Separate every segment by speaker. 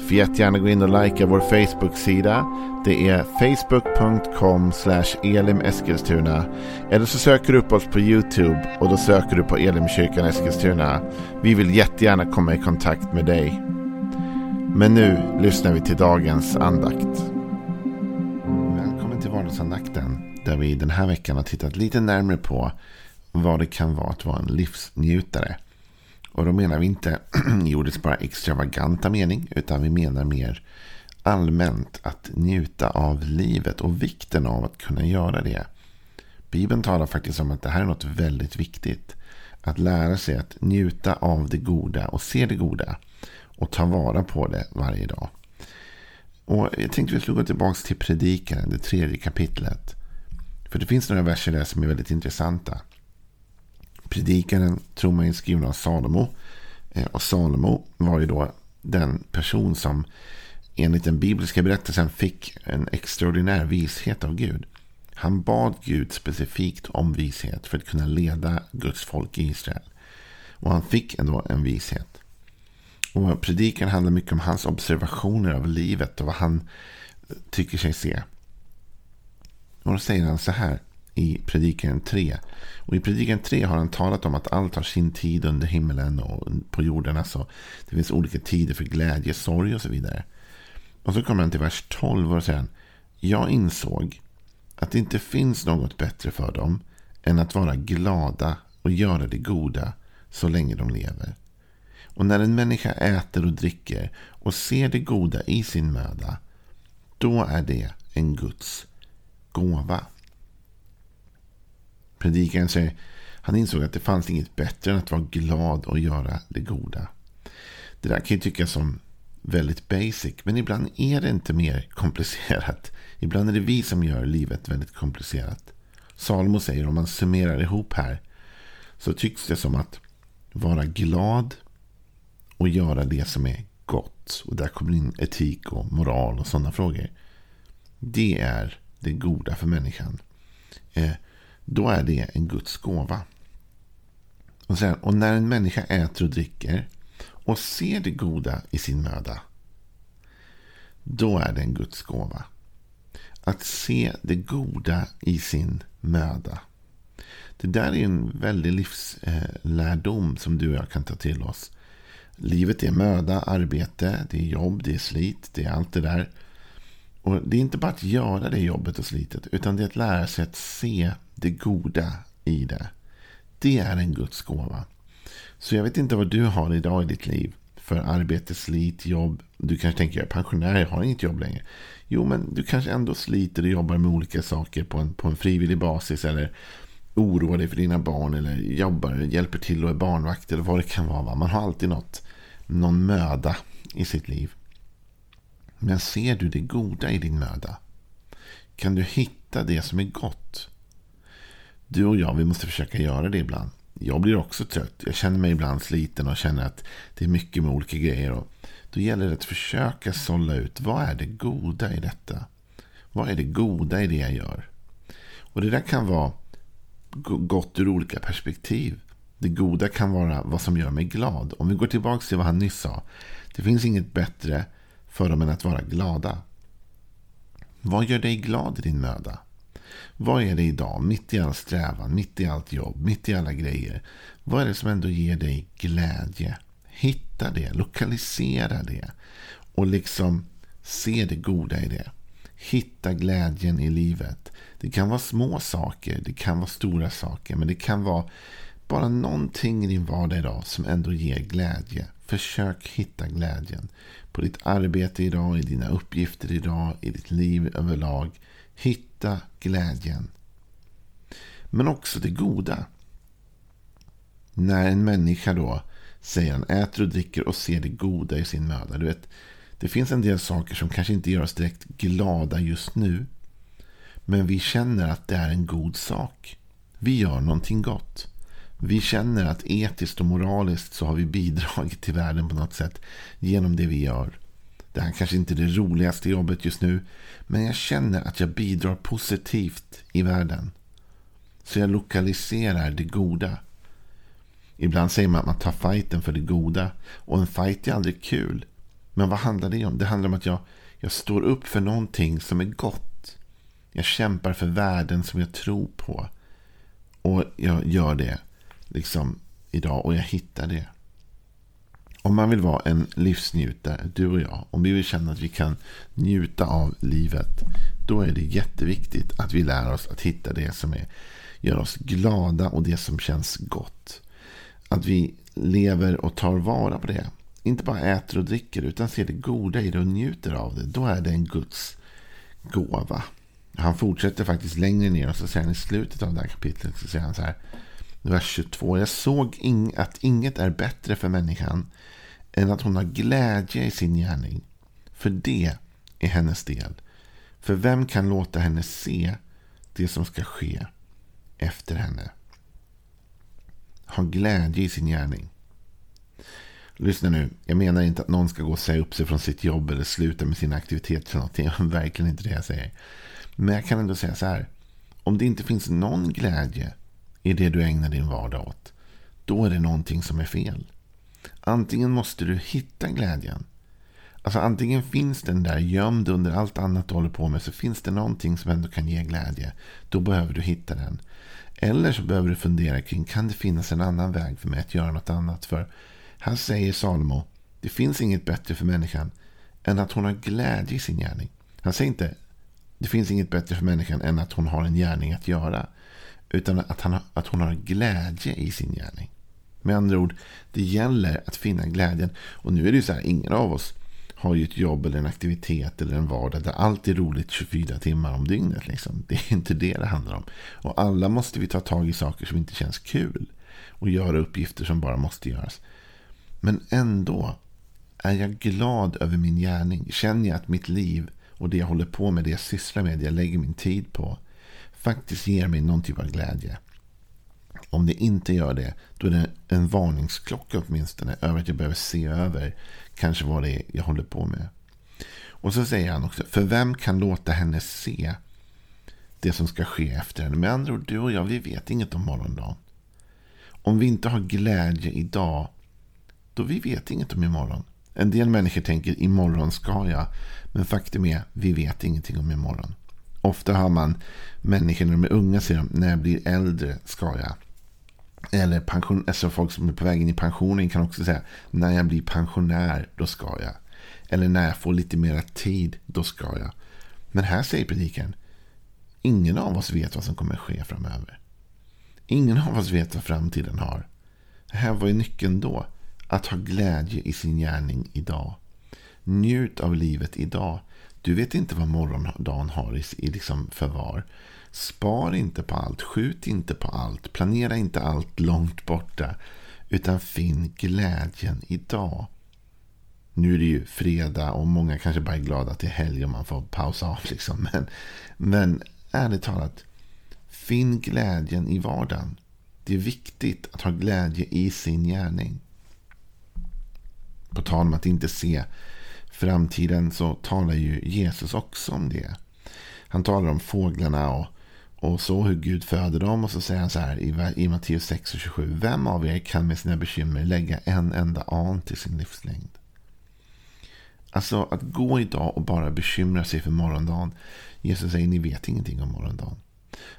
Speaker 1: Får jättegärna gå in och likea vår Facebook-sida. Det är facebook.com elimeskilstuna. Eller så söker du upp oss på YouTube och då söker du på Elimkyrkan Eskilstuna. Vi vill jättegärna komma i kontakt med dig. Men nu lyssnar vi till dagens andakt. Välkommen till vardagsandakten där vi den här veckan har tittat lite närmare på vad det kan vara att vara en livsnjutare. Och då menar vi inte i ordets bara extravaganta mening. Utan vi menar mer allmänt att njuta av livet och vikten av att kunna göra det. Bibeln talar faktiskt om att det här är något väldigt viktigt. Att lära sig att njuta av det goda och se det goda. Och ta vara på det varje dag. Och jag tänkte vi skulle gå tillbaka till predikaren, det tredje kapitlet. För det finns några verser där som är väldigt intressanta. Predikaren tror man är skriven av Salomo. Eh, och Salomo var ju då den person som enligt den bibliska berättelsen fick en extraordinär vishet av Gud. Han bad Gud specifikt om vishet för att kunna leda Guds folk i Israel. Och han fick ändå en vishet. Och predikan handlar mycket om hans observationer av livet och vad han tycker sig se. Och då säger han så här i predikan 3. Och i predikan 3 har han talat om att allt har sin tid under himlen och på jorden. Alltså, det finns olika tider för glädje, sorg och så vidare. Och så kommer han till vers 12 och säger Jag insåg att det inte finns något bättre för dem än att vara glada och göra det goda så länge de lever. Och när en människa äter och dricker och ser det goda i sin möda, då är det en Guds gåva. Predikaren säger han insåg att det fanns inget bättre än att vara glad och göra det goda. Det där kan ju tyckas som väldigt basic. Men ibland är det inte mer komplicerat. Ibland är det vi som gör livet väldigt komplicerat. Salomo säger om man summerar ihop här. Så tycks det som att vara glad och göra det som är gott. Och där kommer in etik och moral och sådana frågor. Det är det goda för människan. Eh, då är det en Guds gåva. Och, sen, och när en människa äter och dricker och ser det goda i sin möda. Då är det en Guds gåva. Att se det goda i sin möda. Det där är en väldig livslärdom som du och jag kan ta till oss. Livet är möda, arbete, det är jobb, det är slit, det är allt det där. Och Det är inte bara att göra det jobbet och slitet, utan det är att lära sig att se det goda i det. Det är en Guds gåva. Så jag vet inte vad du har idag i ditt liv för arbete, slit, jobb. Du kanske tänker jag är pensionär, jag har inget jobb längre. Jo, men du kanske ändå sliter och jobbar med olika saker på en, på en frivillig basis. Eller oroar dig för dina barn. Eller jobbar, hjälper till och är barnvakt. Eller vad det kan vara. Man har alltid något, någon möda i sitt liv. Men ser du det goda i din möda? Kan du hitta det som är gott? Du och jag, vi måste försöka göra det ibland. Jag blir också trött. Jag känner mig ibland sliten och känner att det är mycket med olika grejer. Och då gäller det att försöka sålla ut vad är det goda i detta? Vad är det goda i det jag gör? Och det där kan vara gott ur olika perspektiv. Det goda kan vara vad som gör mig glad. Om vi går tillbaka till vad han nyss sa. Det finns inget bättre för dem än att vara glada. Vad gör dig glad i din möda? Vad är det idag, mitt i all strävan, mitt i allt jobb, mitt i alla grejer? Vad är det som ändå ger dig glädje? Hitta det, lokalisera det och liksom se det goda i det. Hitta glädjen i livet. Det kan vara små saker, det kan vara stora saker, men det kan vara bara någonting i din vardag idag som ändå ger glädje. Försök hitta glädjen på ditt arbete idag, i dina uppgifter idag, i ditt liv överlag. Hitta glädjen. Men också det goda. När en människa då, säger han, äter och dricker och ser det goda i sin möda. Du vet, det finns en del saker som kanske inte gör oss direkt glada just nu. Men vi känner att det är en god sak. Vi gör någonting gott. Vi känner att etiskt och moraliskt så har vi bidragit till världen på något sätt genom det vi gör. Det här kanske inte är det roligaste jobbet just nu. Men jag känner att jag bidrar positivt i världen. Så jag lokaliserar det goda. Ibland säger man att man tar fighten för det goda. Och en fight är aldrig kul. Men vad handlar det om? Det handlar om att jag, jag står upp för någonting som är gott. Jag kämpar för värden som jag tror på. Och jag gör det liksom idag och jag hittar det. Om man vill vara en livsnjutare, du och jag, om vi vill känna att vi kan njuta av livet, då är det jätteviktigt att vi lär oss att hitta det som är, gör oss glada och det som känns gott. Att vi lever och tar vara på det. Inte bara äter och dricker utan ser det goda i det och njuter av det. Då är det en Guds gåva. Han fortsätter faktiskt längre ner och så säger han i slutet av det här kapitlet så säger han så här. Vers 22. Jag såg att inget är bättre för människan än att hon har glädje i sin gärning. För det är hennes del. För vem kan låta henne se det som ska ske efter henne? Ha glädje i sin gärning. Lyssna nu, jag menar inte att någon ska gå och säga upp sig från sitt jobb eller sluta med sina aktiviteter. Det är verkligen inte det jag säger. Men jag kan ändå säga så här. Om det inte finns någon glädje i det du ägnar din vardag åt. Då är det någonting som är fel. Antingen måste du hitta glädjen. Alltså antingen finns den där gömd under allt annat du håller på med. Så finns det någonting som ändå kan ge glädje. Då behöver du hitta den. Eller så behöver du fundera kring. Kan det finnas en annan väg för mig att göra något annat? För här säger Salomo. Det finns inget bättre för människan. Än att hon har glädje i sin gärning. Han säger inte. Det finns inget bättre för människan än att hon har en gärning att göra. Utan att, han, att hon har glädje i sin gärning. Med andra ord, det gäller att finna glädjen. Och nu är det ju så här, ingen av oss har ju ett jobb eller en aktivitet eller en vardag där allt är roligt 24 timmar om dygnet. Liksom. Det är inte det det handlar om. Och alla måste vi ta tag i saker som inte känns kul. Och göra uppgifter som bara måste göras. Men ändå är jag glad över min gärning. Känner jag att mitt liv och det jag håller på med, det jag sysslar med, det jag lägger min tid på faktiskt ger mig någon typ av glädje. Om det inte gör det, då är det en varningsklocka åtminstone över att jag behöver se över kanske vad det är jag håller på med. Och så säger han också, för vem kan låta henne se det som ska ske efter henne? Med andra ord, du och jag, vi vet inget om morgondagen. Om vi inte har glädje idag, då vi vet inget om imorgon. En del människor tänker imorgon ska jag. Men faktum är, vi vet ingenting om imorgon. Ofta har man människor när de är unga säger de, när jag blir äldre ska jag. Eller pension, alltså folk som är på väg in i pensionen kan också säga när jag blir pensionär då ska jag. Eller när jag får lite mera tid då ska jag. Men här säger predikan ingen av oss vet vad som kommer ske framöver. Ingen av oss vet vad framtiden har. Här var ju nyckeln då. Att ha glädje i sin gärning idag. Njut av livet idag. Du vet inte vad morgondagen har i, i liksom förvar. Spar inte på allt. Skjut inte på allt. Planera inte allt långt borta. Utan finn glädjen idag. Nu är det ju fredag och många kanske bara är glada att det är helg och man får pausa av. Liksom. Men, men ärligt talat. Finn glädjen i vardagen. Det är viktigt att ha glädje i sin gärning. På tal om att inte se framtiden så talar ju Jesus också om det. Han talar om fåglarna och, och så hur Gud föder dem. Och så säger han så här i, i Matteus 6 och 27. Vem av er kan med sina bekymmer lägga en enda an till sin livslängd? Alltså att gå idag och bara bekymra sig för morgondagen. Jesus säger ni vet ingenting om morgondagen.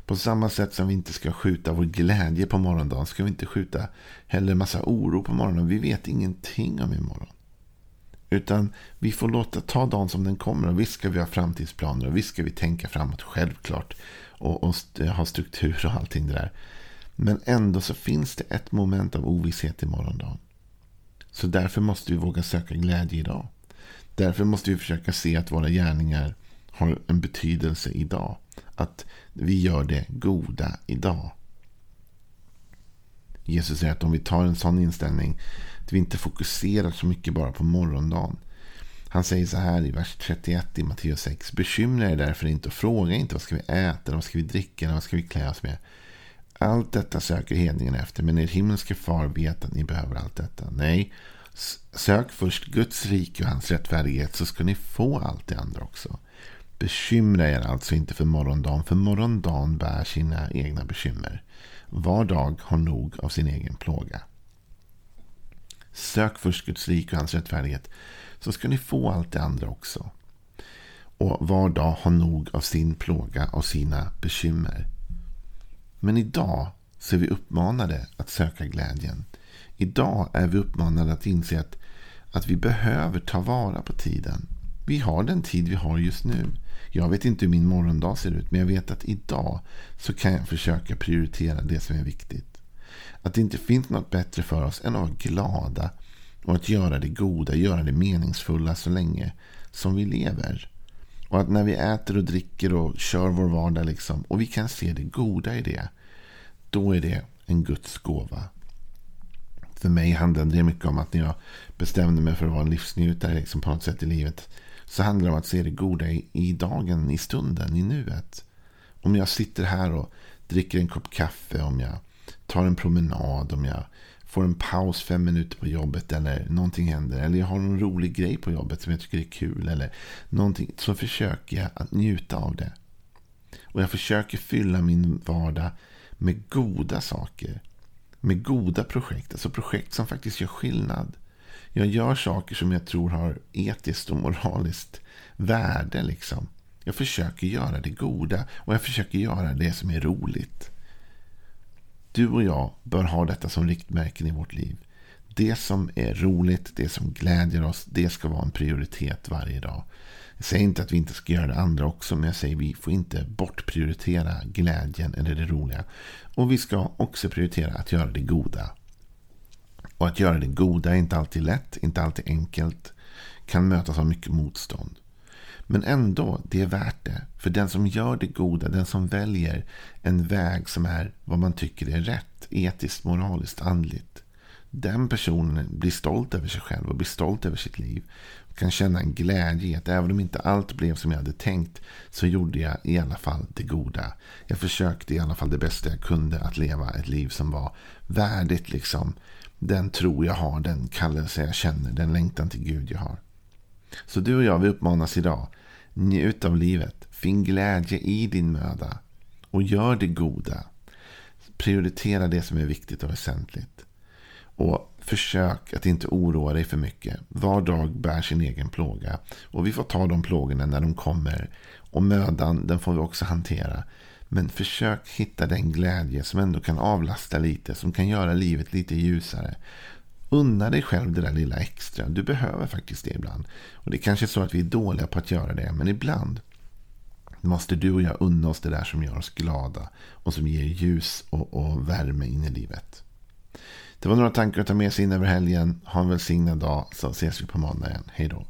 Speaker 1: På samma sätt som vi inte ska skjuta vår glädje på morgondagen ska vi inte skjuta heller massa oro på morgonen. Vi vet ingenting om imorgon. Utan vi får låta ta dagen som den kommer. Och visst ska vi ha framtidsplaner och visst ska vi tänka framåt självklart. Och, och ha struktur och allting det där. Men ändå så finns det ett moment av ovisshet i morgondagen. Så därför måste vi våga söka glädje idag. Därför måste vi försöka se att våra gärningar har en betydelse idag. Att vi gör det goda idag. Jesus säger att om vi tar en sån inställning att vi inte fokuserar så mycket bara på morgondagen. Han säger så här i vers 31 i Matteus 6. Bekymra er därför inte och fråga inte vad ska vi äta, vad ska vi dricka, vad ska vi klä oss med. Allt detta söker hedningen efter, men er himmelske far vet att ni behöver allt detta. Nej, sök först Guds rike och hans rättfärdighet så ska ni få allt det andra också. Bekymra er alltså inte för morgondagen, för morgondagen bär sina egna bekymmer. Var dag har nog av sin egen plåga. Sök först Guds rike och hans rättfärdighet så ska ni få allt det andra också. Och var dag har nog av sin plåga och sina bekymmer. Men idag så är vi uppmanade att söka glädjen. Idag är vi uppmanade att inse att, att vi behöver ta vara på tiden. Vi har den tid vi har just nu. Jag vet inte hur min morgondag ser ut, men jag vet att idag så kan jag försöka prioritera det som är viktigt. Att det inte finns något bättre för oss än att vara glada och att göra det goda, göra det meningsfulla så länge som vi lever. Och att när vi äter och dricker och kör vår vardag liksom, och vi kan se det goda i det, då är det en Guds gåva. För mig handlade det mycket om att när jag bestämde mig för att vara en livsnjutare liksom på något sätt i livet, så handlar det om att se det goda i, i dagen, i stunden, i nuet. Om jag sitter här och dricker en kopp kaffe, om jag tar en promenad, om jag får en paus fem minuter på jobbet eller någonting händer. Eller jag har någon rolig grej på jobbet som jag tycker är kul. Eller någonting. Så försöker jag att njuta av det. Och jag försöker fylla min vardag med goda saker. Med goda projekt. Alltså projekt som faktiskt gör skillnad. Jag gör saker som jag tror har etiskt och moraliskt värde. Liksom. Jag försöker göra det goda. Och jag försöker göra det som är roligt. Du och jag bör ha detta som riktmärken i vårt liv. Det som är roligt, det som glädjer oss, det ska vara en prioritet varje dag. Jag säger inte att vi inte ska göra det andra också, men jag säger att vi får inte bortprioritera glädjen eller det roliga. Och vi ska också prioritera att göra det goda. Och att göra det goda är inte alltid lätt, inte alltid enkelt. Kan mötas av mycket motstånd. Men ändå, det är värt det. För den som gör det goda, den som väljer en väg som är vad man tycker är rätt, etiskt, moraliskt, andligt. Den personen blir stolt över sig själv och blir stolt över sitt liv. Och kan känna en glädje i att även om inte allt blev som jag hade tänkt så gjorde jag i alla fall det goda. Jag försökte i alla fall det bästa jag kunde att leva ett liv som var värdigt liksom den tro jag har, den kallelse jag känner, den längtan till Gud jag har. Så du och jag, vi uppmanas idag Njut av livet. Finn glädje i din möda. Och gör det goda. Prioritera det som är viktigt och väsentligt. Och försök att inte oroa dig för mycket. Var dag bär sin egen plåga. Och vi får ta de plågorna när de kommer. Och mödan, den får vi också hantera. Men försök hitta den glädje som ändå kan avlasta lite. Som kan göra livet lite ljusare. Unna dig själv det där lilla extra. Du behöver faktiskt det ibland. Och Det är kanske är så att vi är dåliga på att göra det. Men ibland måste du och jag unna oss det där som gör oss glada. Och som ger ljus och, och värme in i livet. Det var några tankar att ta med sig in över helgen. Ha en välsignad dag så ses vi på måndag igen. Hej då.